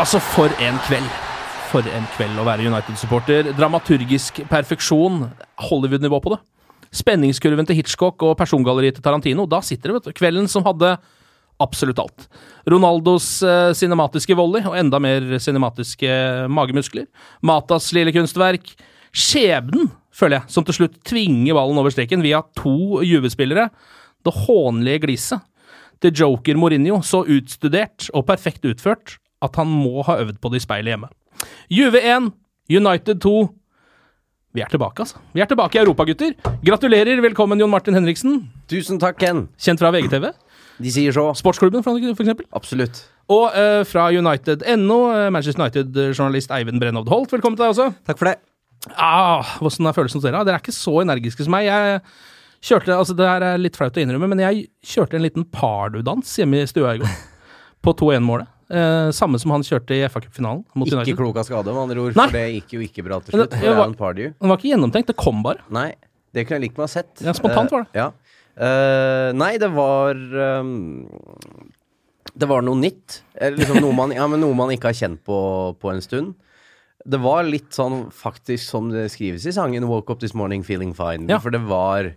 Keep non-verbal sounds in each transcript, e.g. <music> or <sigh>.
Altså, for en kveld. For en kveld å være United-supporter. Dramaturgisk perfeksjon. Hollywood-nivå på det. Spenningskurven til Hitchcock og persongalleriet til Tarantino. Da sitter det, vet du. Kvelden som hadde absolutt alt. Ronaldos eh, cinematiske volley og enda mer cinematiske magemuskler. Matas lille kunstverk. Skjebnen, føler jeg, som til slutt tvinger ballen over streken via to Juve-spillere. Det hånlige gliset til joker Mourinho så utstudert og perfekt utført at han må ha øvd på det i speilet hjemme. Juve 1, United 2. Vi er tilbake, altså. Vi er tilbake i Europa, gutter. Gratulerer. Velkommen, Jon Martin Henriksen. Tusen takk, Ken. Kjent fra VGTV. De sier så. Sportsklubben, for eksempel. Absolutt. Og uh, fra United.no, eh, Manchester United-journalist Eivind Brennhovd Holt. Velkommen til deg også. Takk for det. Ah, er følelsen hos dere? Dere er ikke så energiske som meg. Jeg kjørte, altså Det her er litt flaut å innrømme, men jeg kjørte en liten pardudans hjemme i stua i går. <laughs> På 2-1-målet. Eh, samme som han kjørte i FA-cupfinalen mot Ikke United. klok av skade, med andre ord, Nei. for det gikk jo ikke bra til slutt. det- var-. Det var ikke gjennomtenkt, det kom bare. Nei, det kunne jeg likt meg å ha sett. Ja, spontant var det. Eh, ja. Eh, nei, det var um, Det var noe nytt. Eh, Liksom noe, man, ja, men noe man ikke har kjent på, på en stund. Det var litt sånn faktisk som det skrives i sangen 'Woke Up This Morning Feeling Fine'. Ja. For det var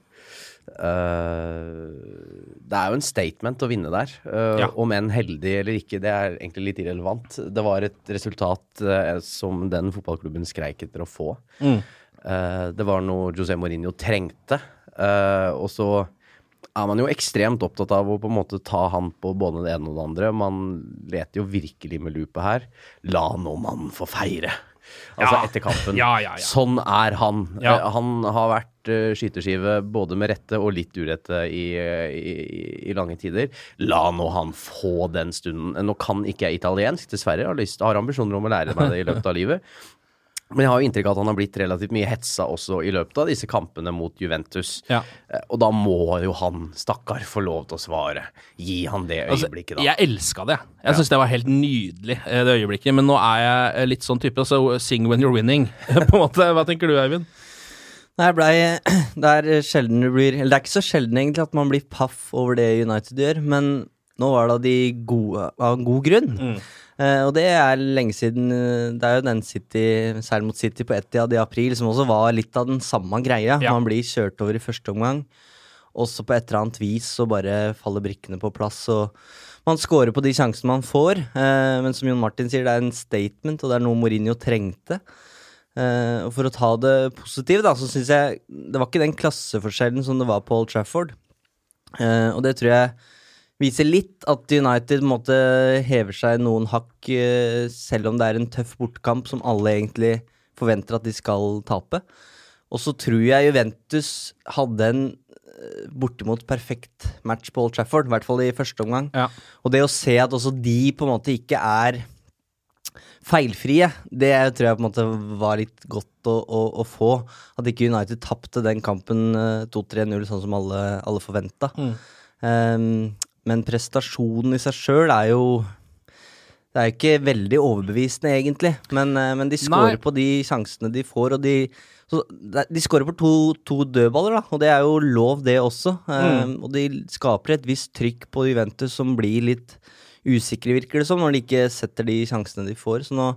Det er jo en statement å vinne der. eh, Ja. Om enn heldig eller ikke, det er egentlig litt irrelevant. Det var et resultat eh, som den fotballklubben skreik etter å få. Eh, det var noe José Mourinho trengte. eh, og så er man jo ekstremt opptatt av å på en måte ta han på både det ene og det andre. Man leter jo virkelig med lupe her. La nå mannen få feire. Altså Ja. etter kampen. Ja, ja. Sånn er han. Eh, han har vært uh, skyteskive både med rette og litt urette i, i, i lange tider. La nå han få den stunden. Nå kan ikke jeg italiensk, dessverre. Jeg har, lyst, har ambisjoner om å lære meg det i løpet av <laughs> livet. Men jeg har jo inntrykk av at han har blitt relativt mye hetsa også i løpet av disse kampene mot Juventus. Ja. Eh, Og da må jo han, stakkar, få lov til å svare. Gi han det Altså, øyeblikket, da. jeg elska det. Jeg synes det var helt nydelig, eh, det øyeblikket. Men nå er jeg eh, litt sånn type, altså sing when you're winning, <laughs> på en måte. Hva tenker du, Eivind? Nei, jeg blei <clears throat> Det er sjelden du blir Eller det er ikke så sjelden egentlig at man blir paff over det United gjør, men nå var det av de gode, av god grunn. Eh, og det er lenge siden eh, Det er jo den City, særlig mot City på Etiad i april, som også var litt av den samme greia. Ja. Man blir kjørt over i første omgang. Også på et eller annet vis så bare faller brikkene på plass. Og man scorer på de sjansene man får. Eh, men som Jon Martin sier, det er en statement, og det er noe Mourinho trengte. Eh, og for å ta det positive, da, så syns jeg det var ikke den klasseforskjellen som det var på Old Trafford. Eh, og det tror jeg viser litt at United måtte heve seg noen hakk, eh, selv om det er en tøff bortkamp som alle egentlig forventer at de skal tape. Og så tror jeg Juventus hadde en eh, bortimot perfekt match på Old Trafford, i hvert fall i første omgang. Ja. Og det å se at også de på en måte ikke er feilfrie, det tror jeg på en måte var litt godt å, å, å få. At ikke United tapte den kampen eh, 2-3-0 sånn som alle, alle forventa. Mm. Um, men prestasjonen i seg sjøl er jo Det er ikke veldig overbevisende, egentlig, men, eh, men de scorer på de sjansene de får, og de De scorer på to, to dødballer, da, og det er jo lov, det også. Mm. Um, og de skaper et visst trykk på Juventus som blir litt usikre, virker det som, når de ikke setter de sjansene de får. Så nå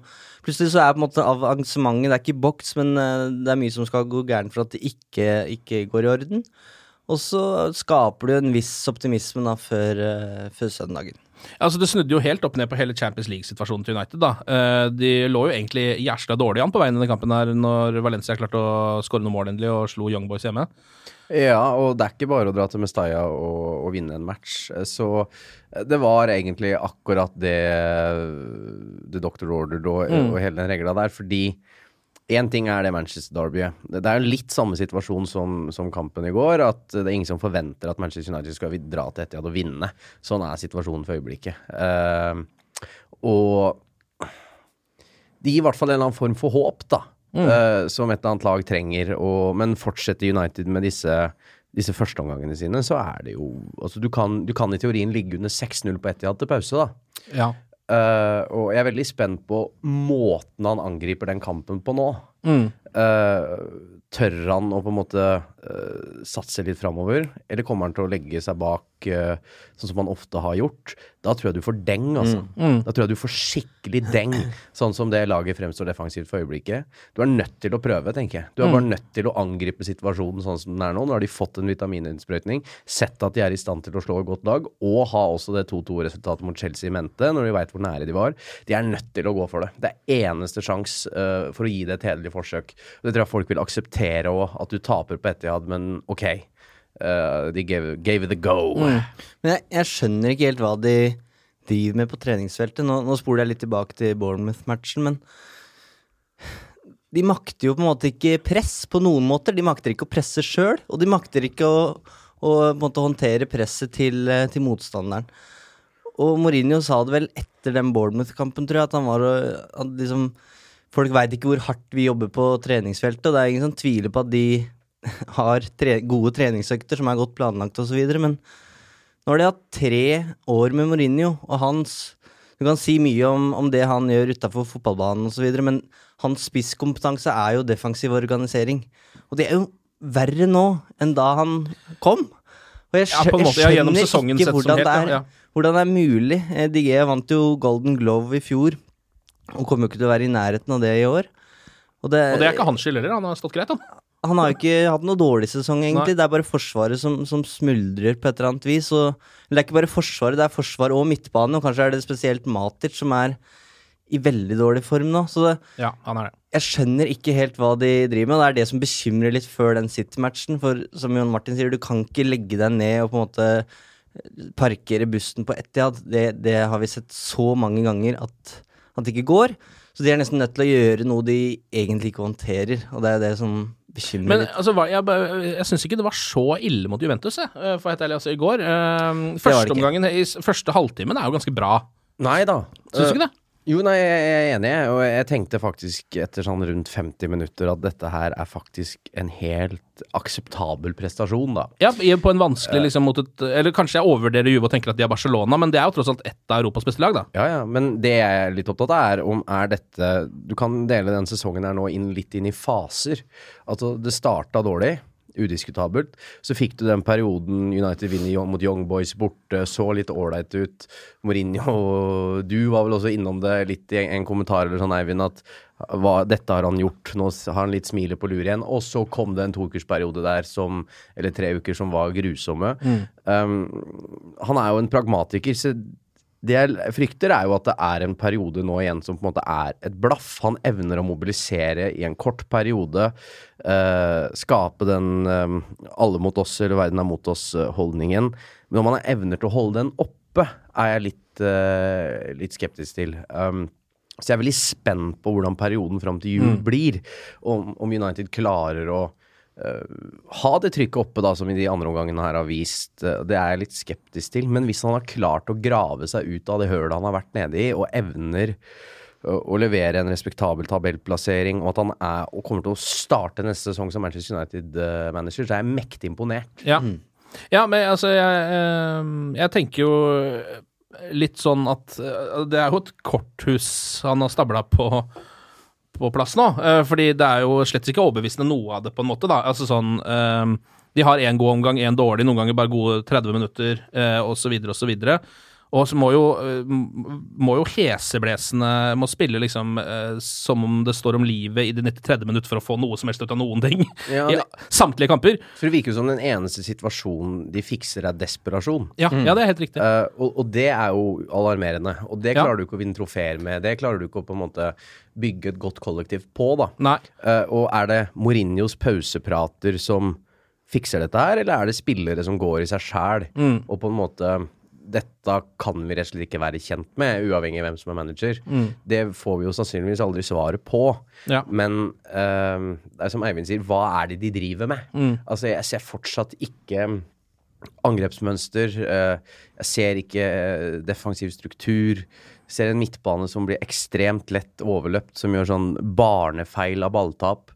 plutselig så er på en måte avansementet Det er ikke boks, men eh, det er mye som skal gå gærent for at det ikke, ikke går i orden. Og så skaper du en viss optimisme da før, eh, før søndagen. Altså Det snudde jo helt opp ned på hele Champions League-situasjonen til United. da. Eh, De lå jo egentlig jæsla dårlig an på veien i denne kampen her når Valencia klarte å skåre noe mål endelig og slo Young Boys hjemme. Ja, og det er ikke bare å dra til Mestalla og, og vinne en match. Så det var egentlig akkurat det The Doctor ordered og, Mm. og hele den regla der. Fordi én ting er det Manchester Derbyet. Det er jo litt samme situasjon som, som kampen i går. At det er ingen som forventer at Manchester United skal dra til Etiad og vinne. Sånn er situasjonen for øyeblikket. Uh, og det gir i hvert fall en eller annen form for håp, da. eh, som et eller annet lag trenger. Og, men fortsetter United med disse, disse førsteomgangene sine, så er det jo Altså, du kan, du kan i teorien ligge under 6-0 på Etiad til pause, da. Ja. Eh, og jeg er veldig spent på måten han angriper den kampen på nå. Mm. Uh, tør han å på en måte uh, satse litt framover, eller kommer han til å legge seg bak sånn som man ofte har gjort? Da tror jeg du får deng, altså. Mm. Da tror jeg du får skikkelig deng, <clears throat> sånn som det laget fremstår defensivt for øyeblikket. Du er nødt til å prøve, tenker jeg. Du er Mm. bare nødt til å angripe situasjonen sånn som den er nå. Nå har de fått en vitamininnsprøytning, sett at de er i stand til å slå et godt lag, og ha også det 2-2-resultatet mot Chelsea i mente, når de veit hvor nære de var. De er nødt til å gå for det. Det er eneste sjanse uh, for å gi det et hederlig forsøk. Det tror jeg folk vil akseptere òg, at du taper på Etiad, men ok. Eh, de gave, gave it a go. Men jeg, jeg skjønner ikke helt hva de driver med på treningsfeltet. Nå, nå spoler jeg litt tilbake til Bournemouth-matchen, men de makter jo på en måte ikke press på noen måter. De makter ikke å presse sjøl, og de makter ikke å, å håndtere presset til, eh, til motstanderen. Og Mourinho sa det vel etter den Bournemouth-kampen, tror jeg, at han var at liksom Folk veit ikke hvor hardt vi jobber på treningsfeltet, og det er ingen som tviler på at de har tre, gode treningsøkter som er godt planlagt osv., men nå har de hatt tre år med Mourinho, og hans Du kan si mye om, om det han gjør utafor fotballbanen osv., men hans spisskompetanse er jo defensiv organisering. Og det er jo verre nå enn da han kom. Og jeg, Ja, skjø på en måte, ja, jeg skjønner ikke hvordan helt, det er, ja, ja. hvordan det er mulig. Eh, DG vant jo Golden Glove i fjor, og kommer jo ikke til å være i nærheten av det i år. Og det, Og det er ikke hans skyld heller, han har stått greit, han. Han har jo ikke hatt noe dårlig sesong, egentlig. Nei. Det er bare Forsvaret som, som smuldrer på et eller annet vis. Og, det er ikke bare Forsvaret, det er Forsvar og midtbane, og kanskje er det spesielt Matic som er i veldig dårlig form nå. Så det, Ja, han er det. jeg skjønner ikke helt hva de driver med, og det er det som bekymrer litt før den City-matchen. For som Jon Martin sier, du kan ikke legge deg ned og på en måte parkere bussen på Etihad. Det, det har vi sett så mange ganger at, at det ikke går. Så de er nesten nødt til å gjøre noe de egentlig ikke håndterer, og det er det som bekymrer Men altså, jeg, jeg syns ikke det var så ille mot Juventus, jeg, eh, for helt ærlig, altså, i går. Det. Førsteomgangen, i første halvtimen, er jo ganske bra. Nei da. Syns du ikke det? Jo, nei, jeg er enig, og jeg tenkte faktisk etter sånn rundt 50 minutter at dette her er faktisk en helt akseptabel prestasjon, da. Ja, på en vanskelig liksom mot et Eller kanskje jeg overvurderer Juve og tenker at de er Barcelona, men det er jo tross alt ett av Europas beste lag, da. Ja, ja, men det jeg er litt opptatt av, er om er dette Du kan dele den sesongen her nå inn litt inn i faser. Altså, det starta dårlig. Udiskutabelt. Så fikk du den perioden United vinner mot Young Boys borte, så litt ålreit ut. Mourinho, du var vel også innom det litt i en, en kommentar eller sånn, Eivind, at hva, dette har han gjort, nå har han litt smilet på lur igjen. Og så kom det en toukersperiode der som, eller tre uker som var grusomme. Um, han er jo en pragmatiker, så det jeg frykter, er jo at det er en periode nå igjen som på en måte er et blaff. Han evner å mobilisere i en kort periode. eh, skape den eh, alle mot oss eller verden er mot oss-holdningen. Men om han evner til å holde den oppe, er jeg litt, eh, litt skeptisk til. Um, så jeg er veldig spent på hvordan perioden fram til jul Mm. blir. Om, om United klarer å eh, ha det trykket oppe da, som i de andre omgangene her har vist. eh, det er jeg litt skeptisk til. Men hvis han har klart å grave seg ut av det hølet han har vært nede i, og evner å, levere en respektabel tabellplassering, og at han er og kommer til å starte neste sesong som Manchester United-manager, så er jeg mektig imponert. Ja. ja, men altså, jeg, eh, jeg tenker jo litt sånn at eh, Det er jo et korthus han har stabla på, på plass nå. eh, fordi det er jo slett ikke overbevisende noe av det, på en måte. da. Altså sånn eh, De har én god omgang, én dårlig, noen ganger bare gode 30 minutter, eh, osv., osv. Og så må jo, eh, må jo heseblesende må spille liksom eh, som om det står om livet i det 93. minutt for å få noe som helst ut av noen ting. Ja, <laughs> I samtlige kamper. For det virker jo som den eneste situasjonen de fikser, er desperasjon. Ja, ja det er helt riktig. Uh, og, og det er jo alarmerende. Og det Ja. klarer du ikke å vinne trofeer med. Det klarer du ikke å på en måte bygge et godt kollektiv på, da. Nei. Uh, og er det Mourinhos pauseprater som fikser dette her, eller er det spillere som går i seg sjæl Mm. og på en måte dette kan vi rett og slett ikke være kjent med, uavhengig av hvem som er manager. Mm. Det får vi jo sannsynligvis aldri svaret på. Ja. Men uh, det er som Eivind sier, hva er det de driver med? Mm. Altså, jeg ser fortsatt ikke angrepsmønster. Uh, jeg ser ikke eh, defensiv struktur. Jeg ser en midtbane som blir ekstremt lett overløpt, som gjør sånn barnefeil av balltap.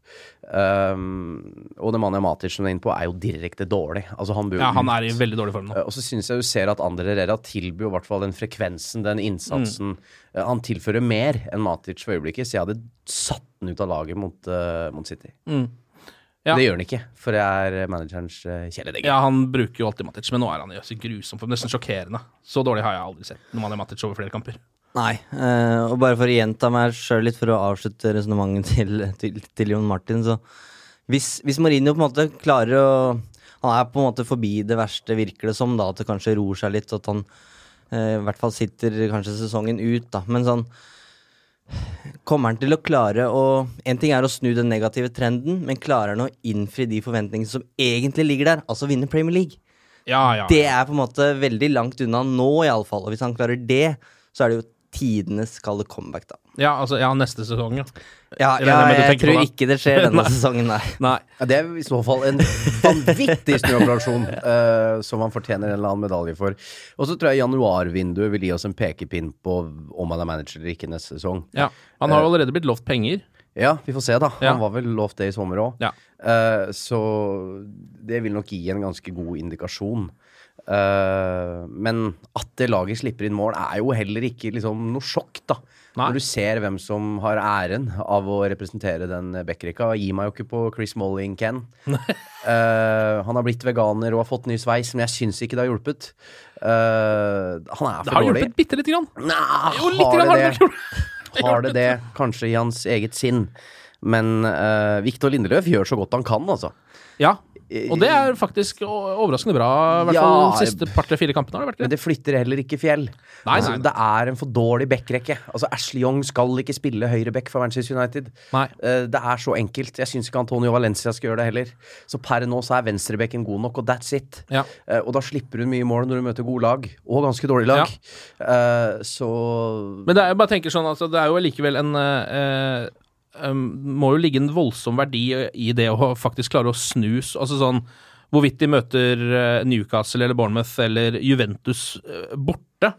Um, og Nemanja Matic som er inne på, er jo direkte dårlig. Altså Han Ja, han er i veldig dårlig form nå. Eh, Og så syns jeg du ser at Andre Herrera tilbyr i hvert fall den frekvensen, den innsatsen. Mm. han tilfører mer enn Matic for øyeblikket, så jeg hadde satt den ut av laget mot, uh, mot City. Mm. Ja. Det gjør han ikke, for det er managerens kjæledegge. Ja, han bruker jo alltid Matic, men nå er han så grusom for Nesten sjokkerende. Så dårlig har jeg aldri sett når man er Matic over flere kamper. Nei. eh, og bare for å gjenta meg sjøl litt, for å avslutte resonnementet til, til, til Jon Martin, så hvis, hvis Mourinho på en måte klarer å Han er på en måte forbi det verste, virker det som, da, at det kanskje roer seg litt, at han eh, i hvert fall sitter kanskje sesongen ut, da. Men sånn Kommer han til å klare å En ting er å snu den negative trenden, men klarer han å innfri de forventningene som egentlig ligger der? Altså vinne Premier League? Ja, ja. Det er på en måte veldig langt unna nå, iallfall. Og hvis han klarer det, så er det jo tidenes kalde comeback, da. Ja, altså, ja, neste sesong, ja. Ja, ja jeg tror ikke det skjer denne <laughs> sesongen, nei. Nei. Ja, det er i så fall en vanvittig snuoperasjon uh, <laughs> som han fortjener en eller annen medalje for. Og så tror jeg januarvinduet vil gi oss en pekepinn på om han er manager eller ikke neste sesong. Ja. Han har jo allerede blitt lovt penger. Ja, vi får se, da. Ja. Han var vel lovt det i sommer òg. Ja. så det vil nok gi en ganske god indikasjon. Eh, men at det laget slipper inn mål, er jo heller ikke liksom noe sjokk, da. Nei. Når du ser hvem som har æren av å representere den backrekka. Gi meg jo ikke på Chris Molling, Ken. uh, han har blitt veganer og har fått ny sveis, men jeg syns ikke det har hjulpet. Uh, han er Det for har dårlig. hjulpet bitte lite grann. Nei, Jo, litt har det har det det? <laughs> Har det det? Kanskje i hans eget sinn. Men uh, Viktor Lindeløf gjør så godt han kan, altså. Ja. Og det er faktisk overraskende bra. I hvert Ja, fall de siste par-tre-fire kampene har det vært det. Men det. flytter heller ikke fjell. Nei, altså, nei, nei. Det er en for dårlig backrekke. Altså, Ashley Young skal ikke spille høyreback for Manchester United. Nei. Eh, det er så enkelt. Jeg syns ikke Antonio Valencia skal gjøre det heller. Så per nå så er venstrebekken god nok, og that's it. Ja. Eh, og da slipper hun mye mål når hun møter gode lag, og ganske dårlige lag. Ja. så Men det er, jeg bare tenker sånn, altså, det er jo likevel en eh, um, Må jo ligge en voldsom verdi i det å faktisk klare å snus Altså sånn Hvorvidt de møter eh, Newcastle eller Bournemouth eller Juventus eh, borte,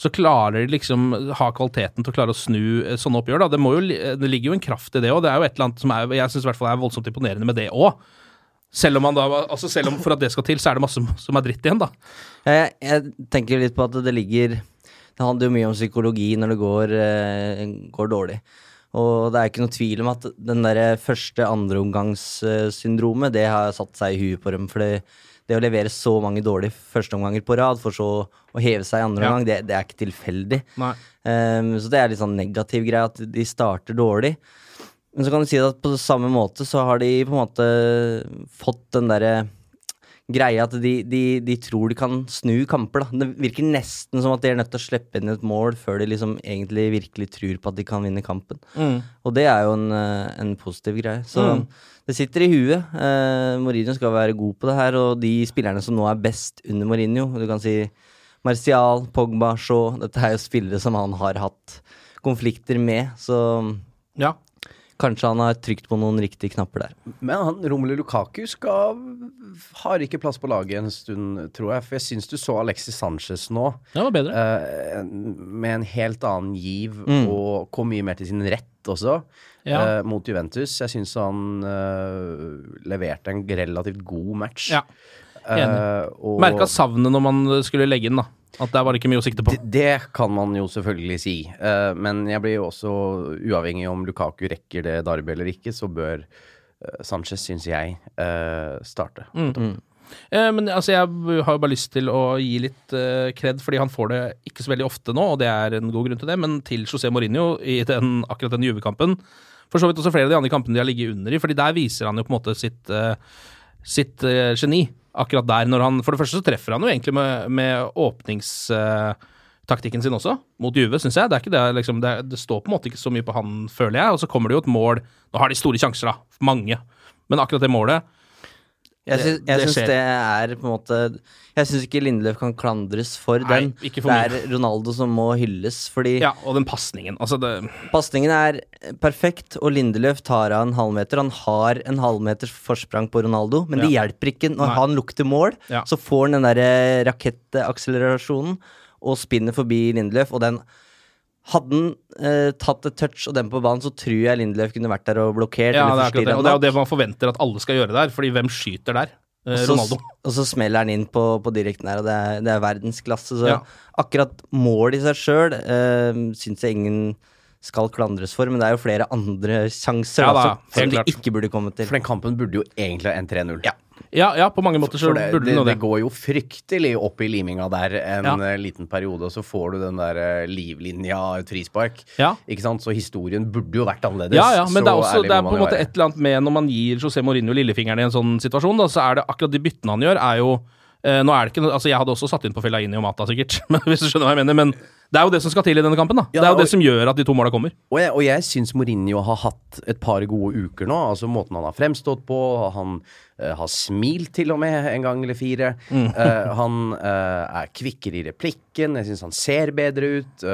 så klarer de liksom ha kvaliteten til å klare å snu eh, sånne oppgjør. Da. Det, jo, det ligger jo en kraft i det òg. Det er jo et eller annet som er, jeg syns er voldsomt imponerende med det òg. Selv om, da, altså selv om for at det skal til, så er det masse som er dritt igjen, da. Jeg, jeg tenker litt på at det ligger Det handler jo mye om psykologi når det går, går dårlig. Og det er ikke noe tvil om at den der første andreomgangssyndromet, det har satt seg i huet på dem. For det, det å levere så mange dårlige førsteomganger på rad, for så å heve seg i andre Ja. omgang, det, det er ikke tilfeldig. Um, så det er litt sånn negativ greie at de starter dårlig. Men så kan du si at på samme måte så har de på en måte fått den derre greia at de, de, de tror de kan snu kamper. da. Det virker nesten som at de er nødt til å slippe inn et mål før de liksom egentlig virkelig tror på at de kan vinne kampen. Mm. Og det er jo en, eh, en positiv greie. Så Mm. det sitter i huet. Eh, Mourinho skal være god på det her, og de spillerne som nå er best under Mourinho Du kan si Martial, Pogba, Shaw Dette er jo spillere som han har hatt konflikter med, så Ja. Kanskje han har trykt på noen riktige knapper der. Men han, Romelu Lukaku skal, har ikke plass på laget en stund, tror jeg. For jeg syns du så Alexis Sanchez nå. Det var bedre. eh, med en helt annen giv Mm. og kom mye mer til sin rett også. Ja. eh, mot Juventus. Jeg syns han eh, leverte en relativt god match. Ja. Enig. Uh, og- Merka savnet når man skulle legge den, da. At der var det ikke mye å sikte på. Det, det kan man jo selvfølgelig si, Uh, men jeg blir jo også uavhengig om Lukaku rekker det Darby eller ikke, så bør uh, Sanchez, syns jeg, uh, starte. Mm. Eh, men altså, jeg har jo bare lyst til å gi litt kred, fordi han får det ikke så veldig ofte nå, og det er en god grunn til det, men til José Mourinho i den, akkurat den Juve-kampen. For så vidt også flere av de andre kampene de har ligget under i, fordi der viser han jo på en måte sitt, sitt geni. Akkurat der, når han For det første så treffer han jo egentlig med, med åpningstaktikken sin også, mot Juve, syns jeg. Det er ikke det, liksom, det, det står på en måte ikke så mye på han, føler jeg. Og så kommer det jo et mål Nå har de store sjanser, da. Mange. Men akkurat det målet Jeg syns, jeg det syns det er på en måte Jeg syns ikke Lindeløf kan klandres for Nei, den. for det er Ronaldo som må hylles, fordi Ja, og den pasningen. Altså, pasningen er perfekt, og Lindeløf tar av en halvmeter. Han har en halvmeters forsprang på Ronaldo, men det hjelper ikke når Nei. han lukter mål. Ja. Så får han den derre rakettakselerasjonen og spinner forbi Lindeløf, og den hadde han eh, tatt et touch og den på banen, så tror jeg Lindeløf kunne vært der og blokkert. Ja, det er akkurat det. Og det er jo det man forventer at alle skal gjøre der, fordi hvem skyter der? Eh, Og så- Ronaldo. Og så smeller han inn på, på direkten her, og det er, det er verdensklasse. Så Ja. akkurat mål i seg sjøl eh, syns jeg ingen skal klandres for, men det er jo flere andre sjanser Ja da, da, som, som de klart. ikke burde kommet til. For den kampen burde jo egentlig ha endt 3-0. Ja, ja, på mange måter så det, burde det, det det. går jo fryktelig opp i liminga der en Ja. eh, liten periode, og så får du den der eh, livlinja, et frispark. Ja. Ikke sant? Så historien burde jo vært annerledes. Ja, ja, men så det er, også, det er på en måte være. et eller annet med når man gir José Mourinho lillefingeren i en sånn situasjon, da, så er det akkurat de byttene han gjør, er jo eh, Nå er det ikke Altså, jeg hadde også satt inn på Fellaini og Mata, sikkert, men <laughs> hvis du skjønner hva jeg mener. Men det er jo det som skal til i denne kampen, da. Ja, det er jo og- det som gjør at de to måla kommer. Og jeg, og jeg syns Mourinho har hatt et par gode uker nå. Altså Måten han har fremstått på. Han uh, har smilt til og med en gang eller fire. Eh, han uh, er kvikkere i replikken. Jeg syns han ser bedre ut.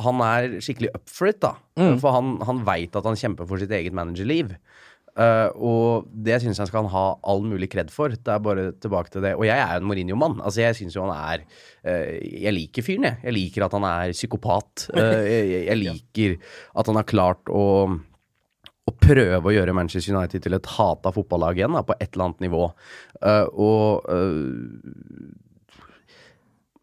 Han er skikkelig up for it, da. For han, han veit at han kjemper for sitt eget managerliv. Eh, og det syns jeg skal han ha all mulig kred for. Det er bare tilbake til det. Og jeg er en Mourinho-mann. Altså Jeg syns jo han er uh, Jeg liker fyren, jeg. Jeg liker at han er psykopat. <laughs> Uh, jeg, jeg- liker at han har klart å å prøve å gjøre Manchester United til et hata fotballag igjen, da, på et eller annet nivå. Og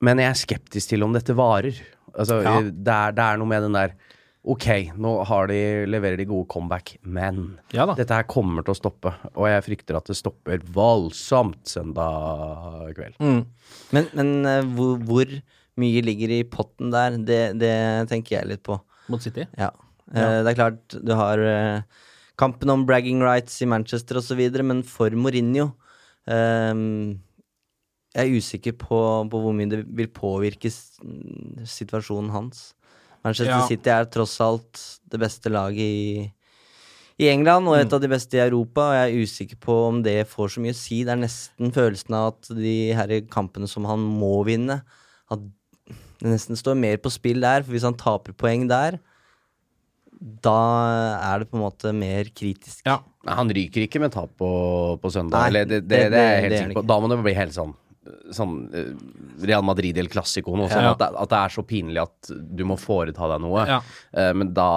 Men jeg er skeptisk til om dette varer. Altså, Ja. det, er, det er noe med den der Ok, nå har de, leverer de gode comeback, men Ja da. dette her kommer til å stoppe. Og jeg frykter at det stopper voldsomt søndag kveld. Mm. Men, men eh, hvor, hvor mye ligger i potten der, det, det tenker jeg litt på. Mot City. Ja. ja. det er klart, du har eh, kampen om bragging rights i Manchester osv., men for Mourinho um Jeg er usikker på, på hvor mye det vil påvirke situasjonen hans. Manchester Ja. City er tross alt det beste laget i, i England og et av de beste i Europa, og jeg er usikker på om det får så mye å si. Det er nesten følelsen av at de her kampene som han må vinne, at det nesten står mer på spill der, for hvis han taper poeng der, da er det på en måte mer kritisk. Ja. Han ryker ikke med tap på, på søndag. Nei, Eller det, det, det- det, er jeg helt sikker på. Da må det bli helt sånn Sånn eh, Real Madrid eller Classico noe sånn Ja. at, det, at det er så pinlig at du må foreta deg noe. Ja. Uh, men da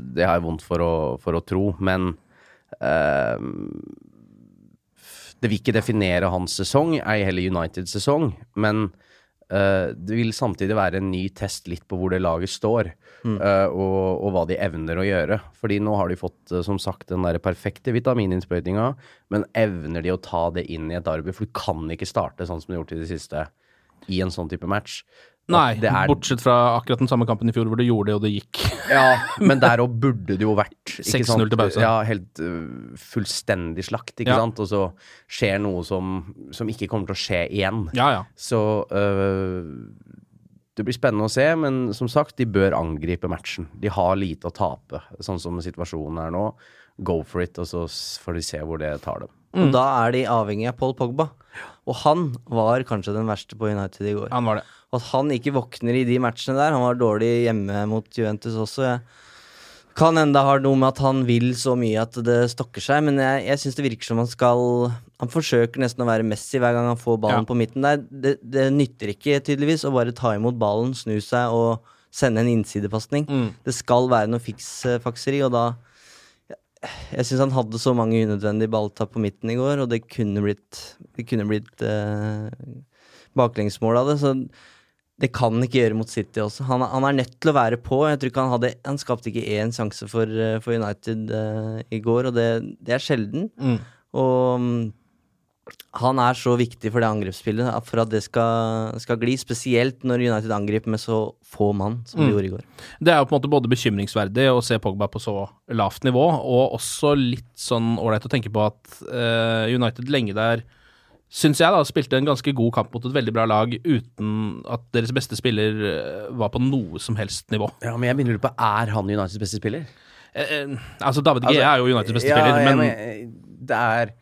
Det har jeg vondt for å, for å tro. Men uh, det vil ikke definere hans sesong, ei heller Uniteds sesong. Men eh, det vil samtidig være en ny test litt på hvor det laget står, eh, og, og hva de evner å gjøre. Fordi nå har de fått, uh, som sagt, den der perfekte vitamininnsprøytinga, men evner de å ta det inn i et arbeid? For du kan ikke starte sånn som de har gjort i det siste, i en sånn type match. Nei, det er- bortsett fra akkurat den samme kampen i fjor hvor du gjorde det, og det gikk. Ja, <laughs> men der òg burde det jo vært 6-0 til pause. Ja, helt uh, fullstendig slakt, ikke Ja. sant? Og så skjer noe som, som ikke kommer til å skje igjen. Ja, ja. Så uh, det blir spennende å se, men som sagt, de bør angripe matchen. De har lite å tape, sånn som situasjonen er nå. Go for it, og så får de se hvor det tar dem. Og da er de avhengig av Paul Pogba. Og han var kanskje den verste på United i går. Han var det. At han ikke våkner i de matchene der Han var dårlig hjemme mot Juventus også. Jeg kan det har noe med at han vil så mye at det stokker seg, men jeg, jeg syns det virker som han skal Han forsøker nesten å være Messi hver gang han får ballen Ja. på midten der. Det, det nytter ikke, tydeligvis, å bare ta imot ballen, snu seg og sende en innsidepasning. Mm. Det skal være noe fiksfakseri, og da jeg syns han hadde så mange unødvendige balltap på midten i går, og det kunne blitt Det kunne blitt eh, baklengsmål av det. Så det kan han ikke gjøre mot City også. Han, han er nødt til å være på. Jeg tror ikke Han hadde Han skapte ikke én sjanse for, eh, for United uh, i går, og det, det er sjelden. Mm. Og han er så viktig for det angrepsspillet for at det skal, skal gli. Spesielt når United angriper med så få mann som de Mm. gjorde i går. Det er jo på en måte både bekymringsverdig å se Pogba på så lavt nivå, og også litt sånn ålreit å tenke på at uh, United lenge der Syns jeg da spilte en ganske god kamp mot et veldig bra lag uten at deres beste spiller eh, var på noe som helst nivå. Ja, men jeg begynner å lure på, er han Uniteds beste spiller? Eh, eh, altså, David G er jo Uniteds beste ja, spiller, ja, men men det er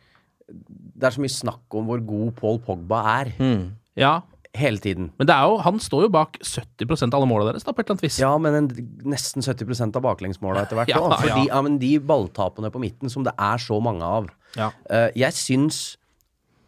Det er så mye snakk om hvor god Paul Pogba er. Ja. Hele tiden. Men det er jo, han står jo bak 70 av alle måla deres, da, på et eller annet vis. Ja, men en, nesten 70 av baklengsmåla etter hvert. <laughs> Ja, da, Fordi, ja. ja, men de balltapene på midten som det er så mange av Ja. Uh, Jeg syns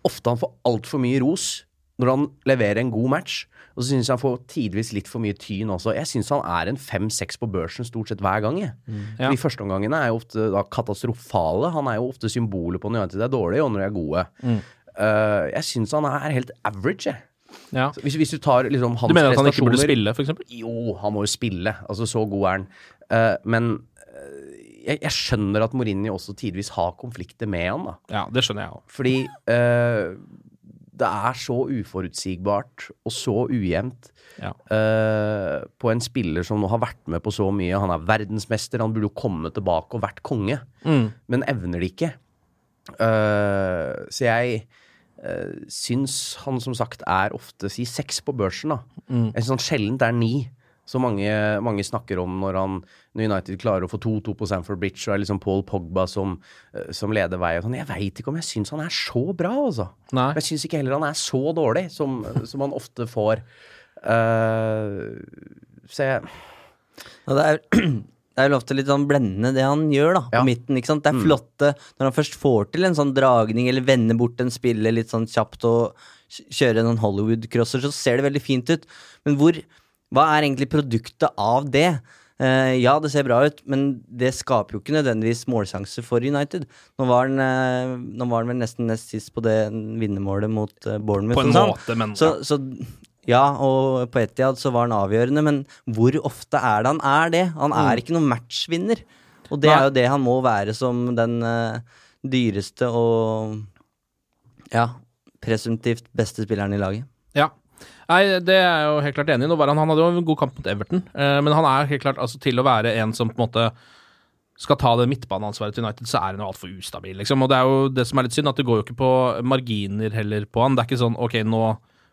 ofte han får altfor mye ros når han leverer en god match. Og så syns jeg han får tidvis litt for mye tyn også. Jeg syns han er en fem-seks på børsen stort sett hver gang. Jeg. Ja. De førsteomgangene er jo ofte da, katastrofale. Han er jo ofte symbolet på når United er dårlige, og når de er gode. Eh, jeg syns han er helt average, jeg. Ja. Hvis, hvis du tar liksom hans Du mener at han ikke burde spille, eksempel? Jo, han må jo spille. Altså, så god er han. Uh, men eh, jeg, jeg skjønner at Mourinho også tidvis har konflikter med han, da. Ja, det skjønner jeg også. Fordi uh, det er så uforutsigbart og så ujevnt Ja. uh, på en spiller som nå har vært med på så mye. Han er verdensmester, han burde jo komme tilbake og vært konge, Mm. men evner det ikke. Uh, så jeg uh, syns han som sagt er ofte si seks på børsen, da. Mm. Jeg syns han sjeldent er ni. Så mange, mange snakker om når, han, når United klarer å få 2-2 på Sanford Bridge, og er liksom Paul Pogba som, eh, som leder vei. og sånn. Jeg veit ikke om jeg syns han er så bra, altså. Nei. Jeg syns ikke heller han er så dårlig som, <laughs> som han ofte får. Uh, så jeg Og det er, det er jo <clears throat> ofte litt sånn blendende det han gjør da, på Ja. midten. ikke sant? Det er Mm. flotte når han først får til en sånn dragning eller vender bort en spiller litt sånn kjapt og kjører en sånn Hollywood-crosser, så ser det veldig fint ut. Men hvor, hva er egentlig produktet av det? Uh, ja, det ser bra ut, men det skaper jo ikke nødvendigvis målsjanse for United. Nå var han, uh, nå var han vel nesten nest sist på det vinnermålet mot uh, Bournemouth. På en sånn. måte, men så, så ja, og på Etiad så var han avgjørende, men hvor ofte er det han er det? Han er Mm. ikke noen matchvinner. Og det Nei. er jo det han må være som den eh, dyreste og ja, presumptivt beste spilleren i laget. Nei, det er jeg jo helt klart enig i. Han, han hadde jo en god kamp mot Everton, eh, men han er helt klart altså, til å være en som på en måte skal ta det midtbaneansvaret til United, så er han jo altfor ustabil, liksom. Og det er jo det som er litt synd, at det går jo ikke på marginer heller på han. Det er ikke sånn ok, nå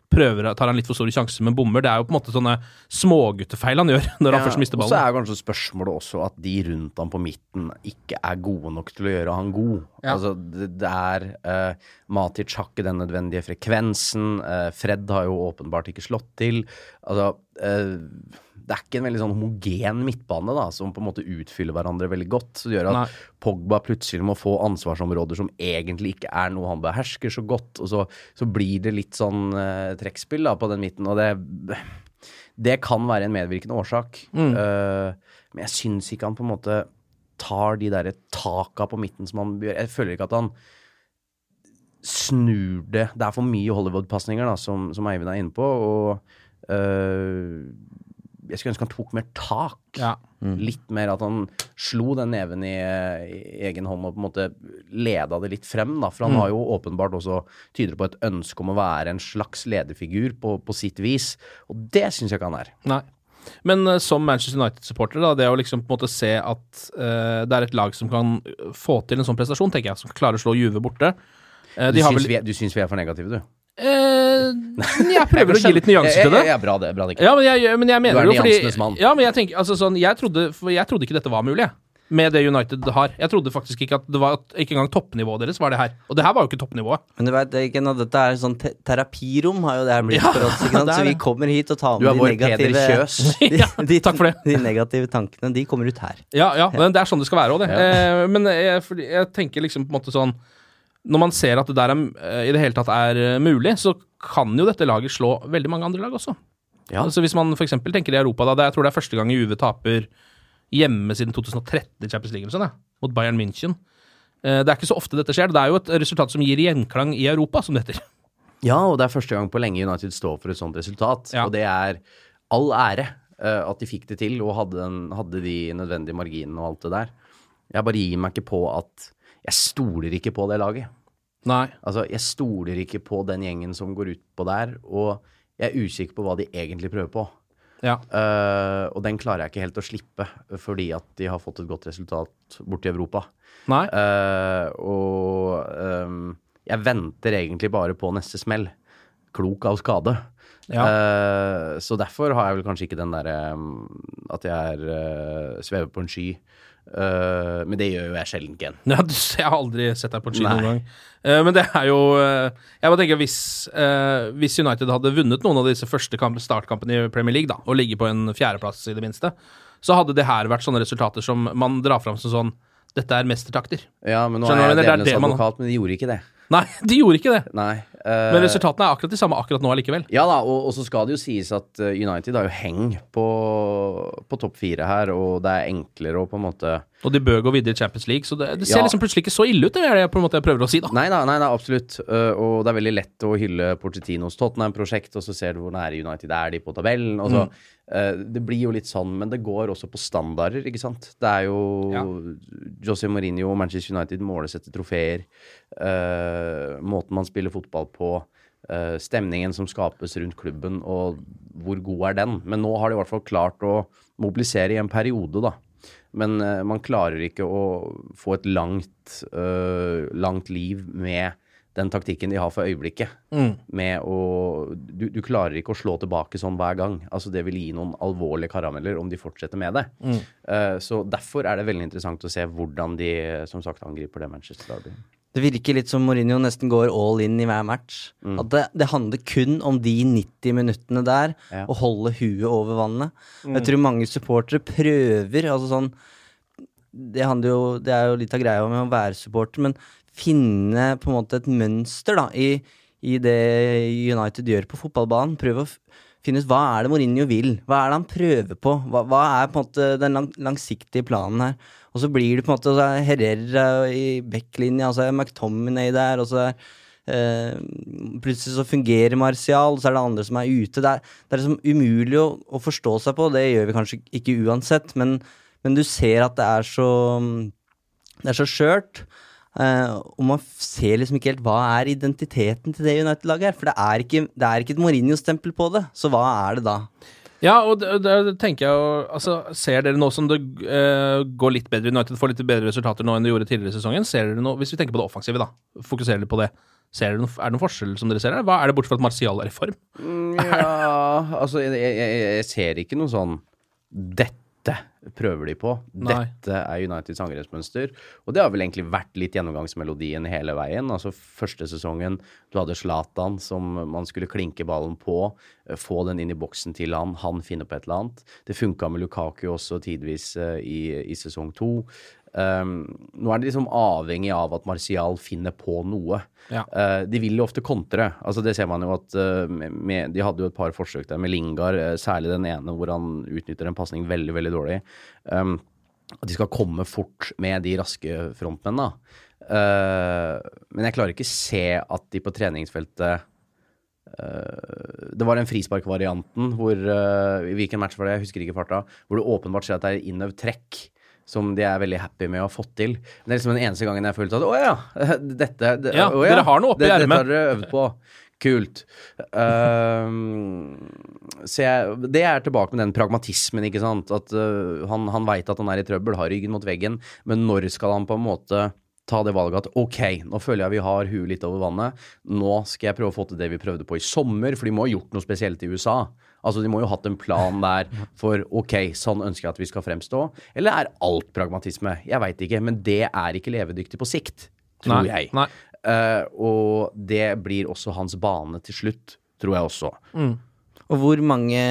prøver, tar han litt for store sjanser, men bommer. Det er jo på en måte sånne småguttefeil han gjør når han først mister ballen. Og så er kanskje spørsmålet også at de rundt ham på midten ikke er gode nok til å gjøre han god. Ja. Altså, det, det er uh, Matic har ikke den nødvendige frekvensen. Uh, Fred har jo åpenbart ikke slått til. Altså eh, det er ikke en veldig sånn homogen midtbane da, som på en måte utfyller hverandre veldig godt. Så det gjør at Nei. Pogba plutselig må få ansvarsområder som egentlig ikke er noe han behersker så godt. Og så, så blir det litt sånn uh, trekkspill da, på den midten. Og det, det kan være en medvirkende årsak. Mm. Uh, men jeg syns ikke han på en måte tar de derre taka på midten som han gjør. Jeg føler ikke at han snur det. Det er for mye Hollywood-pasninger, da, som, som Eivind er inne på. Og øh, jeg skulle ønske han tok mer tak. Ja. Litt mer at han slo den neven i, i egen hånd og på en måte leda det litt frem. Da. For han Mm. har jo åpenbart også tyder på et ønske om å være en slags lederfigur på, på sitt vis. Og det syns jeg ikke han er. Nei. Men uh, som Manchester United-supporter, da, det å liksom på en måte se at uh, det er et lag som kan få til en sånn prestasjon, tenker jeg, som klarer å slå Juve borte. uh, Du syns, vel vi du syns vi er for negative, du? Eh, jeg prøver å gi litt nyanser til det. Ja, bra det. Bra det ikke. Ja, men jeg, men jeg Du mener er jo fordi nyansenes mann. Ja, men jeg tenker altså sånn Jeg trodde, for jeg trodde ikke dette var mulig, jeg. Med det United har. Jeg trodde faktisk ikke at det var Ikke engang toppnivået deres var det her. Og det her var jo ikke toppnivået. Men du vet, ikke dette er sånn te terapirom, har jo det her blitt Ja, for oss. Ikke <laughs> sant? Så vi kommer hit og tar med de negative Kjøs. <laughs> de, Ja, de, takk for det. De negative tankene, de kommer ut her. Ja, ja, men det er sånn det skal være òg, det. Eh, men jeg, jeg tenker liksom på en måte sånn Når man ser at det der er, eh, i det hele tatt er eh, mulig, så kan jo dette laget slå veldig mange andre lag også. Ja. Altså Hvis man f.eks. tenker i Europa, da. Det, jeg tror det er første gang Juve taper hjemme siden 2013 i Champions League sånn, mot Bayern München. Eh, det er ikke så ofte dette skjer. Det er jo et resultat som gir gjenklang i Europa, som det heter. Ja, og det er første gang på lenge United står for et sånt resultat. Ja. Og det er all ære at de fikk det til og hadde, den, hadde de nødvendige marginene og alt det der. Jeg bare gir meg ikke på at Jeg stoler ikke på det laget. Nei. Altså, jeg stoler ikke på den gjengen som går utpå der, og jeg er usikker på hva de egentlig prøver på. Ja. Uh, og den klarer jeg ikke helt å slippe, fordi at de har fått et godt resultat borti Europa. Nei. Uh, og um, jeg venter egentlig bare på neste smell. Klok av skade. Ja. Uh, så derfor har jeg vel kanskje ikke den derre um, at jeg er svever på en sky. Eh, men det gjør jo jeg sjelden, Ken. <laughs> Ja, jeg har aldri sett deg på ski Nei. noen gang. Uh, men det er jo uh, Jeg bare tenker hvis, hvis United hadde vunnet noen av disse første startkampene i Premier League, da, og ligget på en fjerdeplass i det minste, så hadde det her vært sånne resultater som man drar fram som sånn Dette er mestertakter. Ja, men nå Skjønner er jeg det djevelens det man- advokat, men de gjorde ikke det. Nei, <laughs> de gjorde ikke det. Nei. Eh, Men resultatene er akkurat de samme akkurat nå allikevel. Ja da, og, og så skal det jo sies at eh, United har jo heng på, på topp fire her, og det er enklere å på en måte Og de bør gå videre i Champions League, så det, det ser Ja. liksom plutselig ikke så ille ut. Det er det på en måte jeg prøver å si, da. Nei da, nei da, absolutt. Uh, og det er veldig lett å hylle Porcetinos Tottenham-prosjekt, og så ser du hvor nære United er de på tabellen. Og så, uh, det blir jo litt sånn, men det går også på standarder, ikke sant. Det er jo Ja. José Mourinho og Manchester United måles etter trofeer. Uh, måten man spiller fotball på. uh, stemningen som skapes rundt klubben, og hvor god er den? Men nå har de i hvert fall klart å mobilisere i en periode, da. Men uh, man klarer ikke å få et langt, øh, langt liv med den taktikken de har for øyeblikket. Mm. Med å du, du klarer ikke å slå tilbake sånn hver gang. Altså Det vil gi noen alvorlige karameller om de fortsetter med det. Mm. Uh, så derfor er det veldig interessant å se hvordan de som sagt angriper det Manchester Derby. Det virker litt som Mourinho nesten går all in i hver match. Mm. At det, det handler kun om de 90 minuttene der, Ja. å holde huet over vannet. Mm. Jeg tror mange supportere prøver altså sånn det, jo, det er jo litt av greia med å være supporter, men finne på en måte et mønster da, i, i det United gjør på fotballbanen. Prøve å finne ut hva er det Mourinho vil? Hva er det han prøver på? Hva, hva er på en måte den lang, langsiktige planen her? Og så blir det på en måte så er Herrera i backlinja, og så er McTominay der, og så er Uh, Plutselig så fungerer Martial, så er det andre som er ute. Det er, det er liksom umulig å, å forstå seg på, det gjør vi kanskje ikke uansett, men, men du ser at det er så Det er så skjørt. Uh, og man ser liksom ikke helt hva er identiteten til det United-laget her. For det er ikke, det er ikke et Mourinho-stempel på det, så hva er det da? Ja, og det tenker jeg jo Altså, ser dere nå som det uh, går litt bedre United får litt bedre resultater nå enn det gjorde tidligere i sesongen? Ser dere noe, Hvis vi tenker på det offensive, da. Fokuserer dere på det. Ser dere noen, er det noen forskjell som dere ser her? Hva er det bortsett fra at Martial er i form? Ja, <laughs> altså jeg, jeg, jeg ser ikke noe sånn Dette prøver de på. Nei. Dette er Uniteds angrepsmønster. Og det har vel egentlig vært litt gjennomgangsmelodien hele veien. Altså Første sesongen, du hadde Zlatan som man skulle klinke ballen på. eh, Få den inn i boksen til han, han finner på et eller annet. Det funka med Lukaku også tidvis eh, i, i sesong to. Um, nå er de liksom avhengig av at Martial finner på noe. Ja. Uh, de vil jo ofte kontre. Altså Det ser man jo at uh, med, De hadde jo et par forsøk der med Lingard, uh, særlig den ene hvor han utnytter en pasning veldig, veldig dårlig. Um, at de skal komme fort med de raske frontmennene. Men jeg klarer ikke se at de på treningsfeltet det var den frisparkvarianten hvor uh, Hvilken match var det? Jeg husker ikke farta. Hvor det åpenbart ser at det er innøvd trekk som de er veldig happy med å ha fått til. Men det er liksom den eneste gangen jeg følte at å ja, <laughs> dette det, Ja, å, dere har noe oppi det- ermet. Dette har dere øvd på. Kult. Ehm, så jeg, det er tilbake med den pragmatismen, ikke sant. At uh, han, han veit at han er i trøbbel, har ryggen mot veggen, men når skal han på en måte ta det valget at ok, nå føler jeg vi har huet litt over vannet, nå skal jeg prøve å få til det vi prøvde på i sommer, for de må ha gjort noe spesielt i USA. Altså, De må jo ha hatt en plan der for ok, sånn ønsker jeg at vi skal fremstå. Eller er alt pragmatisme? Jeg veit ikke, men det er ikke levedyktig på sikt, tror Nei, jeg. nei. Uh, og det blir også hans bane til slutt, tror jeg også. Og hvor mange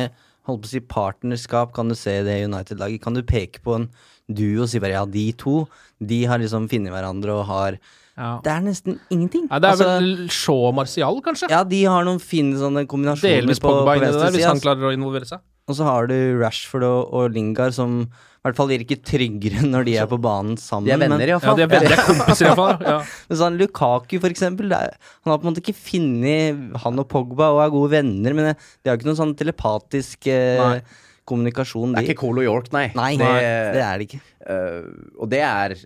holdt på å si, partnerskap kan du se i det United-laget? Kan du peke på en duo og si bare ja, de to de har liksom funnet hverandre og har Ja. Det er nesten ingenting. Ja, det er Altså, vel Shaw og Martial, kanskje? Ja, de har noen fine sånne kombinasjoner Delvis på, på der, hvis side, han klarer å involvere seg. Og så har du Rashford og, og Lingard som i hvert fall virker tryggere når de er på banen sammen. De er venner, iallfall. i hvert fall. Ja, de er venner, de er kompiser iallfall. Ja. <laughs> Men sånn Lukaku, for eksempel, er, han har på en måte ikke funnet Han og Pogba og er gode venner, men det- de har ikke noen sånn telepatisk eh. Kommunikasjon. Det er de- ikke Colo York, nei. Nei, det, det er det ikke. Uh, og det er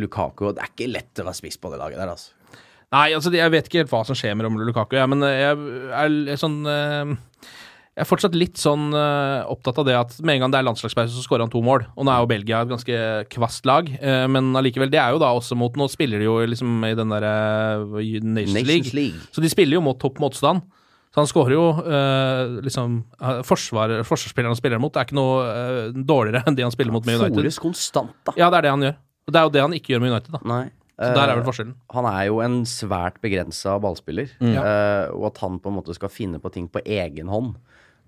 Lukaku, og det er ikke lett å være spiss på det laget der, altså. Nei, altså jeg vet ikke helt hva som skjer med Romelu Lukaku, jeg, men jeg er sånn uh... Jeg er fortsatt litt sånn uh, opptatt av det at med en gang det er landslagspause, så skårer han to mål. Og nå er jo Belgia et ganske kvast lag, uh, men allikevel, det er jo da også mot Nå spiller de jo liksom i den derre Nations, Nations League. League. Så de spiller jo mot topp motstand. Så han skårer jo eh, liksom eh, forsvar, Forsvarsspilleren han spiller mot, er ikke noe eh, dårligere enn de han spiller mot med United. Fores konstant, da. Ja, det er det han gjør. Og det er jo det han ikke gjør med United, da. Nei. Så der er vel forskjellen. forskjellen. Han er jo en svært begrensa ballspiller, Mm. Uh, og at han på en måte skal finne på ting på egen hånd,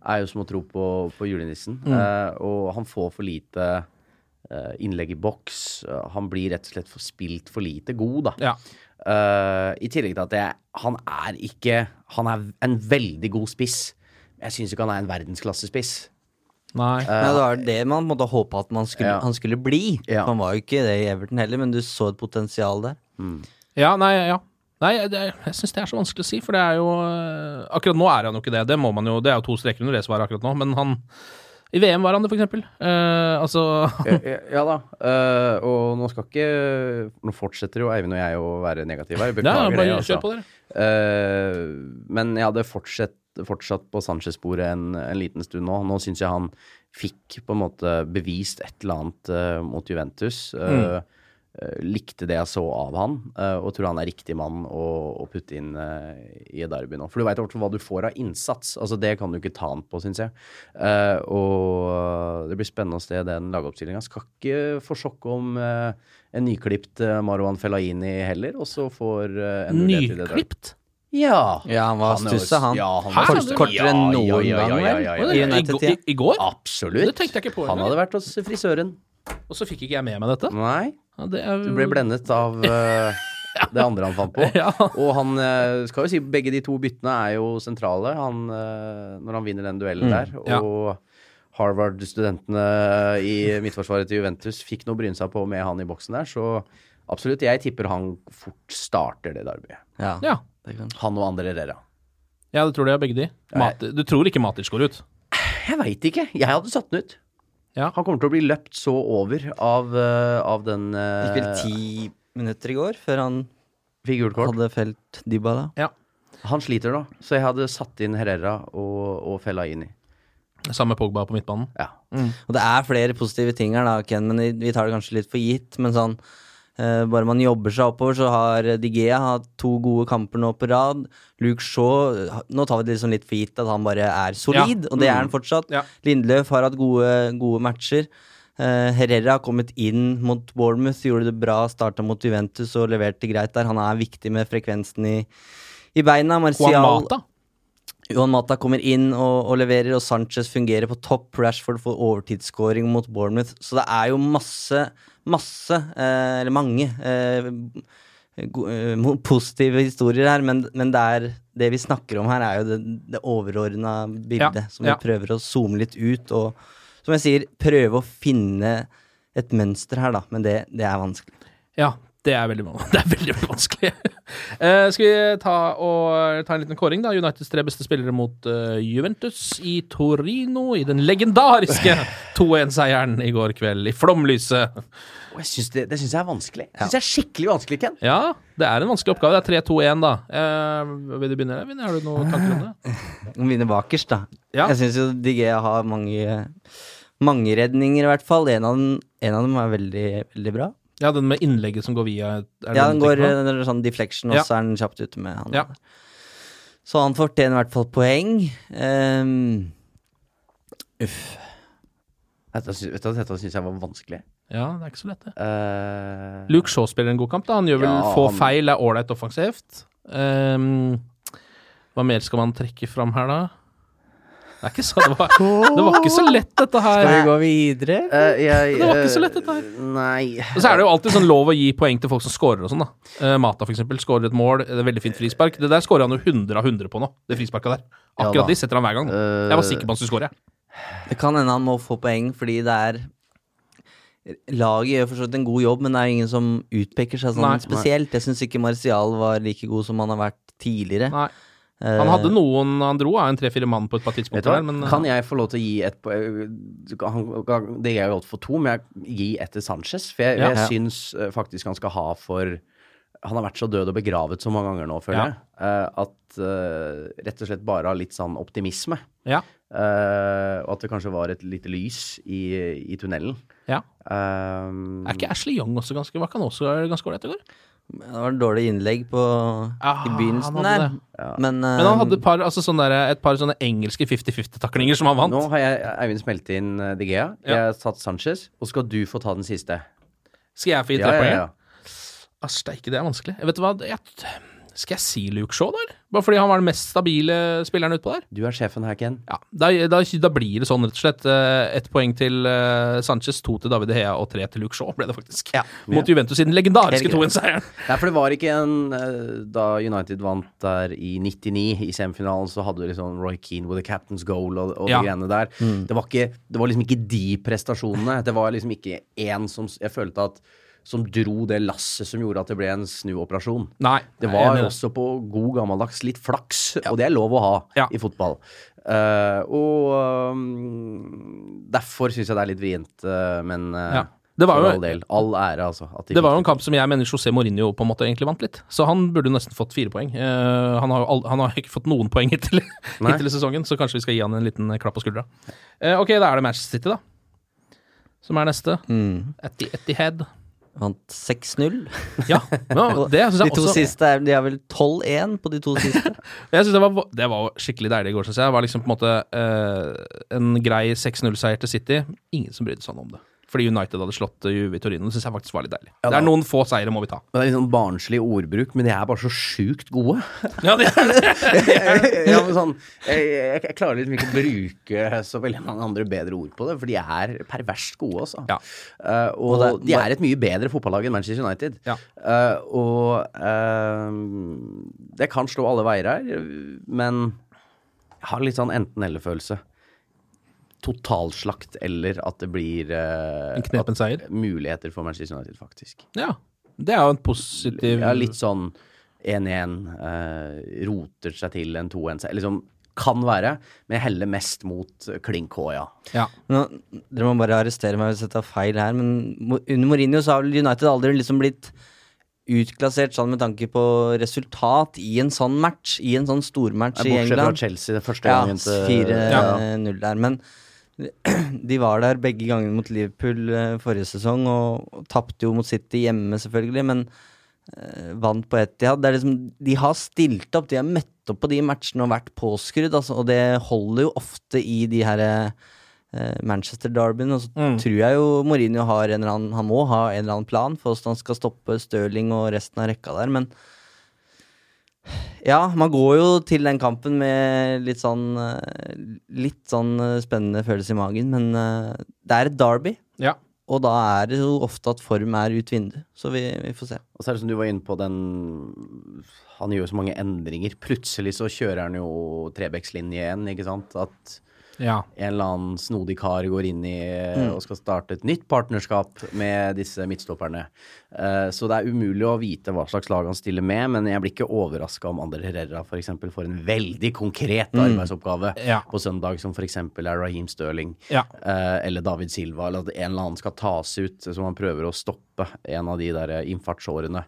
er jo som å tro på, på julenissen. Mm. Uh, og han får for lite eh, innlegg i boks. Eh, han blir rett og slett for spilt for lite god, da. Ja. Uh, I tillegg til at jeg, han er ikke Han er en veldig god spiss. Jeg syns ikke han er en verdensklassespiss. Nei. Nei, det var det man måtte håpe at man skulle, Ja. han skulle bli. Ja. Han var jo ikke det i Everton heller, men du så et potensial der. Ja, nei, ja. Nei, det, jeg syns det er så vanskelig å si, for det er jo Akkurat nå er han jo ikke det. Det må man jo, det er jo to streker under det svaret akkurat nå, men han I VM var han det, for eksempel. Eh, altså ja, ja, ja da. Uh, og nå skal ikke Nå fortsetter jo Eivind og jeg å være negative her. Ja, bare det. altså. kjør på, dere. Uh, men jeg hadde fortsatt, fortsatt på Sanchez-sporet en, en liten stund nå. Nå syns jeg han fikk på en måte bevist et eller annet mot Juventus. Mm. Eh, likte det jeg så av han, eh, og tror han er riktig mann å, å putte inn uh, i et derby nå. For du veit hva du får av innsats. Altså Det kan du ikke ta han på, syns jeg. Uh, og det blir spennende å se den lagoppstillinga. Skal ikke få sjokk om uh, en nyklipt Marwan Fellaini heller, og så får en mulighet til det der. Nyklipt? Ja. Ja, han var Han stussa, han. Ja, han Hæ? var Kort- kortere enn noen gang, vel? I, går? Absolutt. Det tenkte jeg ikke på Han hadde vært hos frisøren. Og så fikk ikke jeg med meg dette. Nei, Ja, det er, du ble blendet av <laughs> eh, det andre han fant på. Ja. Og han eh, skal jo si begge de to byttene er jo sentrale han, eh, når han vinner den duellen der. Og ja. Harvard-studentene i midtforsvaret til Juventus fikk noe å bryne seg på med han i boksen der, så absolutt. Jeg tipper han fort starter det derbyet. Ja, Ja. Han og Andre Rera. ja, det tror jeg begge de. Mat, du tror ikke Matic går ut? Jeg veit ikke. Jeg hadde satt den ut. Ja. Han kommer til å bli løpt så over av, eh, av den uh, Gikk vel ti minutter i går før han Fikk gult kort. hadde felt Dybala. Ja. Han sliter nå, så jeg hadde satt inn Herrera og, og Fellaini. Samme Pogba på midtbanen. Ja. Og det er flere positive ting her, da, Ken, men vi- tar det kanskje litt for gitt. Men sånn eh, bare man jobber seg oppover, så har Digea hatt to gode kamper nå på rad. Luke Shaw eh, Nå tar vi det liksom litt for gitt at han bare er solid, og det er han fortsatt. Ja. Lindløf har hatt gode, gode matcher. Eh, Herrera har kommet inn mot Bournemouth, gjorde det bra, starta mot Juventus og leverte greit der. Han er viktig med frekvensen i, i beina. Martial Juan Mata. Juan Mata kommer inn og, og leverer, og Sanchez fungerer på topp. Rashford får overtidsscoring mot Bournemouth. Så det er jo masse, masse, eh, eller mange, eh, eh, positive historier her. Men, men det, er, det vi snakker om her, er jo det, det overordna bildet. Ja, som vi ja. prøver å zoome litt ut. Og som jeg sier, prøve å finne et mønster her, da. Men det, det er vanskelig. Ja, det er veldig, <laughs> det er veldig vanskelig. Eh, skal vi ta, og, ta en liten kåring, da? Uniteds tre beste spillere mot uh, Juventus i Torino i den legendariske <laughs> 2-1-seieren i går kveld, i flomlyset. Oh, synes det det syns jeg er vanskelig. Det synes jeg er skikkelig vanskelig, Ken. Ja, det er en vanskelig oppgave. Det er 3-2-1, da. Uh, vil du begynne? Evin? Har du noen tanker om det? <laughs> Vinne bakerst, da. Ja. Jeg syns jo Digea har mange, mange redninger, i hvert fall. En av, dem, en av dem er veldig, veldig bra. Ja, den med innlegget som går via Ja, den den går den er sånn deflection, og så er den kjapt ute med han. Ja. Så han fortjener i hvert fall poeng. Um, uff. Dette, vet du, hva, dette syns jeg var vanskelig. Ja, det er ikke så lett, det. Uh, Luke Shaw spiller en god kamp. da Han gjør vel Ja, få han- feil, er ålreit offensivt. Um, hva mer skal man trekke fram her, da? Det er ikke så, det var, det var ikke så lett, dette her. Skal vi gå videre? Uh, jeg, Det var ikke så eh, lett, dette her. Nei Og så er det jo alltid sånn lov å gi poeng til folk som scorer og sånn, da. Uh, Mata, for eksempel, scorer et mål. Det er veldig fint frispark. Det der scorer han jo 100 av 100 på nå, det frisparket der. Akkurat ja, de setter han hver gang. nå. Jeg var sikker på han skulle score, jeg. Det kan hende han må få poeng fordi det er Laget gjør for så vidt en god jobb, men det er jo ingen som utpeker seg sånn Nei. spesielt. Jeg syns ikke Martial var like god som han har vært tidligere. Nei. Eh, Han hadde noen Han dro av en tre-fire mann på et par tidspunkt tidspunkter der, men eh, Kan jeg få lov til å gi et han- han- Det er jo godt for to, men jeg gir ett til Sanchez. For jeg, Ja. jeg syns eh, faktisk han skal ha for Han har vært så død og begravet så mange ganger nå, føler Ja. jeg. eh, at eh, rett og slett bare har litt sånn optimisme. Ja. Eh, og at det kanskje var et lite lys i, i tunnelen. Ja. Um, Er ikke Ashley Young også ganske Var ikke han også ganske ålreit i går? Det var et dårlig innlegg på, ah, i begynnelsen der. Ja. Men, Men han hadde et par, altså sånne der, et par sånne engelske 50-50-taklinger som han vant. nå har jeg Eivind smelt inn eh, De Gea. Jeg har tatt Sanchez, og skal du få ta den siste. Skal jeg få gi Ja, tre ja, poeng? ja. ja. Steike, det er vanskelig. Vet du hva, jeg, skal jeg si Luke Shaw, da? Bare fordi han var den mest stabile spilleren utpå der? Du er sjefen her, Ken. Ja, da, da, da blir det sånn, rett og slett. Eh, Ett poeng til eh, Sanchez, to til David Hea og tre til Luke Shaw, ble det faktisk. Mot Juventus i den legendariske Helt greit. 2-1-seieren. Ja, for det var ikke en eh, Da United vant der i 99, i semifinalen, så hadde du liksom Roy Keane with the captain's goal og, og Ja. de greiene der. Det, var ikke, det var liksom ikke de prestasjonene. Det var liksom ikke én som Jeg følte at som dro det lasset som gjorde at det ble en snuoperasjon. Nei, Det var jo også på god gammeldags litt flaks, og det er lov å ha Ja. i fotball. Uh, og um, derfor syns jeg det er litt vrient, uh, men uh, Ja. Det var jo- all del. All ære, altså. At de Det var jo en kamp som jeg mener José Mourinho på en måte egentlig vant litt. Så han burde nesten fått fire poeng. Uh, han, har jo all, han har ikke fått noen poeng hittil, <laughs> hittil i sesongen, så kanskje vi skal gi han en liten klapp på skuldra. Uh, ok, da er det Manchester City, da. Som er neste. Mm. Etti, Etihad. Vant 6-0. Ja, ja <laughs> det syns De jeg to også. siste er, De har vel 12-1 på de to <laughs> siste. Jeg synes det, var, det var skikkelig deilig i går, syns jeg. Det var liksom på en måte eh, en grei 6-0-seier til City. Ingen som brydde seg om det. Fordi United hadde slått eh, Juve i Torino. Det syns jeg faktisk var litt deilig. Ja, det er noen få seire må vi ta. Det er litt sånn barnslig ordbruk, men de er bare så sjukt gode. Ja, det er det. <laughs> ja, men sånn, jeg, jeg, jeg klarer liksom ikke å bruke så veldig mange andre bedre ord på det, for de er perverst gode, altså. Ja. Uh, og Og det- de er et mye bedre fotballag enn Manchester United. Ja. Uh, og uh, det kan slå alle veier her, men jeg har litt sånn enten-eller-følelse. Totalslakt eller at det blir uh, En knepen seier. muligheter for Manchester United, faktisk. Ja. Det er jo en positiv Ja, litt sånn 1-1, uh, roter seg til en 2-1-seier. Liksom kan være, men jeg heller mest mot klink H, ja. Ja. Nå, dere må bare arrestere meg hvis jeg tar feil her, men under Mourinho så har vel United aldri liksom blitt utklassert sånn med tanke på resultat i en sånn match, i en sånn stormatch i England. Bortsett fra Chelsea det første Ja, gangen Ja, 4-0 der. Men <clears throat> de var der begge gangene mot Liverpool eh, forrige sesong, og, og tapte jo mot City hjemme, selvfølgelig, men eh, vant på Etihad. Det liksom, de har stilt opp, de har møtt opp på de matchene og vært påskrudd, altså, og det holder jo ofte i de her eh, Manchester-derbyen. Og så Mm. tror jeg jo Mourinho har en eller annen Han må ha en eller annen plan for hvordan han skal stoppe Stirling og resten av rekka der, men ja, man går jo til den kampen med litt sånn eh, Litt sånn eh, spennende følelse i magen, men eh, det er et derby. Ja. Og da er det jo ofte at form er ut vinduet, så vi, vi får se. Og så er det som du var inne på, den Han gjør så mange endringer. Plutselig så kjører han jo Trebekslinje igjen, ikke sant. At ja. en eller annen snodig kar går inn i Mm. og skal starte et nytt partnerskap med disse midtstopperne. Uh, så det er umulig å vite hva slags lag han stiller med, men jeg blir ikke overraska om Ander Herrera f.eks. får en veldig konkret Mm. arbeidsoppgave Ja. på søndag, som f.eks. er Raheem Stirling Ja. uh, eller David Silva, eller at en eller annen skal tas ut, så man prøver å stoppe en av de der innfartsårene.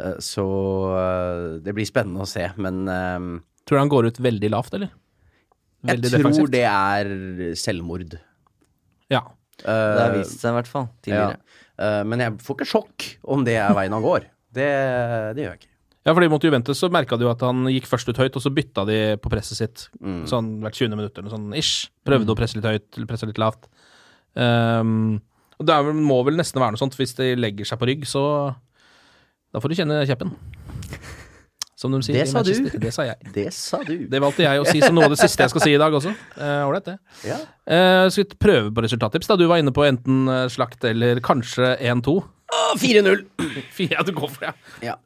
Eh, så eh, det blir spennende å se, men eh, Tror du han går ut veldig lavt, eller? Jeg tror defensivt. det er selvmord. Ja. Det har vist seg i hvert fall tidligere. Ja. Eh, men jeg får ikke sjokk om det er veien han går. Det, det gjør jeg ikke. Ja, fordi mot Juventus så merka du jo at han gikk først ut høyt, og så bytta de på presset sitt Mm. sånn hvert 20. minutt eller sånn ish. Prøvde å presse litt høyt, eller presse litt lavt. Um, og det er vel, må vel nesten være noe sånt, hvis de legger seg på rygg, så da får du kjenne kjeppen. Som de sier. Det i sa du. Det sa jeg. Det sa du. Det valgte jeg å si som noe av det siste jeg skal si i dag også. Ålreit, uh, det. Ja. Uh, skal vi prøve på resultattips, da? Du var inne på enten eh, slakt eller kanskje 1-2. Å, 4-0! <clears throat> Ja, du går for det, Ja.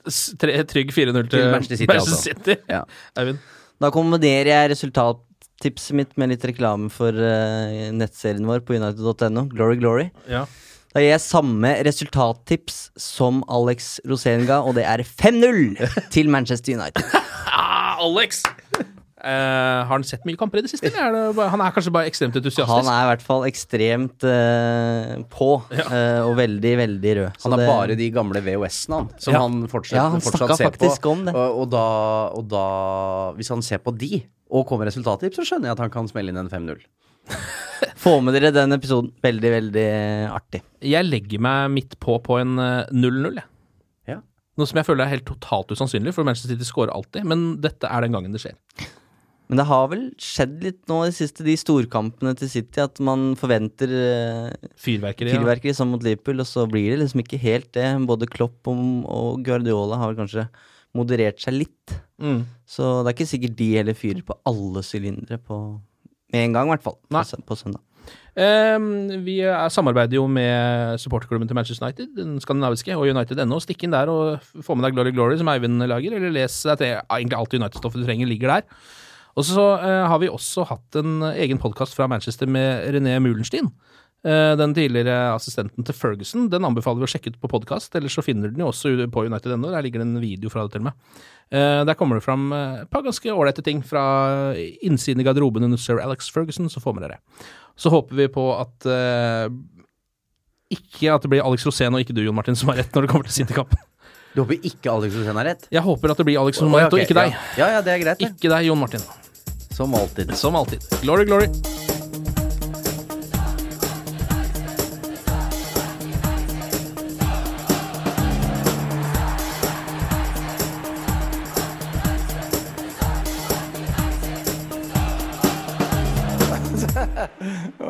Trygg 4-0 til Til Manchester City, Manchester City. Ja. Eivind? Da kombinerer jeg resultattipset mitt med litt reklame for uh, nettserien vår på united.no. Glory, glory. Ja. Da gir jeg samme resultattips som Alex Rosén ga, og det er 5-0 til Manchester United. <laughs> Ah, Alex! Uh, har han sett mye kamper i det siste? Eller er det bare, han er kanskje bare ekstremt entusiastisk? Han er i hvert fall ekstremt uh, på, eh, og veldig, veldig rød. Han har det- bare de gamle VHS-ene, han. Som Ja. han fortsatt, Ja, han fortsatt ser på. om det. Og, og, da, og da Hvis han ser på de, og kommer resultattips, så skjønner jeg at han kan smelle inn en 5-0. <laughs> Få med dere den episoden. Veldig, veldig artig. Jeg legger meg midt på på en eh, 0-0, jeg. Ja. Noe som jeg føler er helt totalt usannsynlig, for Manchester City scorer alltid, men dette er den gangen det skjer. Men det har vel skjedd litt nå i det siste, de storkampene til City, at man forventer fyrverkeri, Fyrverkeri. ja. som mot Liverpool, og så blir det liksom ikke helt det. Både Klopp og, og Guardiola har vel kanskje moderert seg litt. Mm. Så det er ikke sikkert de heller fyrer på alle sylindere på med en gang, i hvert fall. Nei. På, søndag. Um, vi er, samarbeider jo med supporterklubben til Manchester United, den skandinaviske, og United.no. Stikk inn der og få med deg Glory Glory, som Eivind lager, eller les deg til egentlig alt United-stoffet du trenger, ligger der. Og så uh, har vi også hatt en egen podkast fra Manchester med René Mulenstein. Eh, den tidligere assistenten til Ferguson. Den anbefaler vi å sjekke ut på podkast, ellers så finner du den jo også på United.no. Der ligger det en video fra det til og med. Eh, der kommer det fram eh, et par ganske ålreite ting fra innsiden i garderoben under sir Alex Ferguson, så får vi dere det. Så håper vi på at eh, ikke at det blir Alex Rosén og ikke du, Jon Martin, som har rett når det kommer til City-kampen. Du håper ikke Alex Rosén har rett? Jeg håper at det blir Alex Å, har rett, og ikke deg. Ja. ja, ja, det er greit. Ikke deg, Jon Martin. Som alltid. Som alltid. Glory, glory.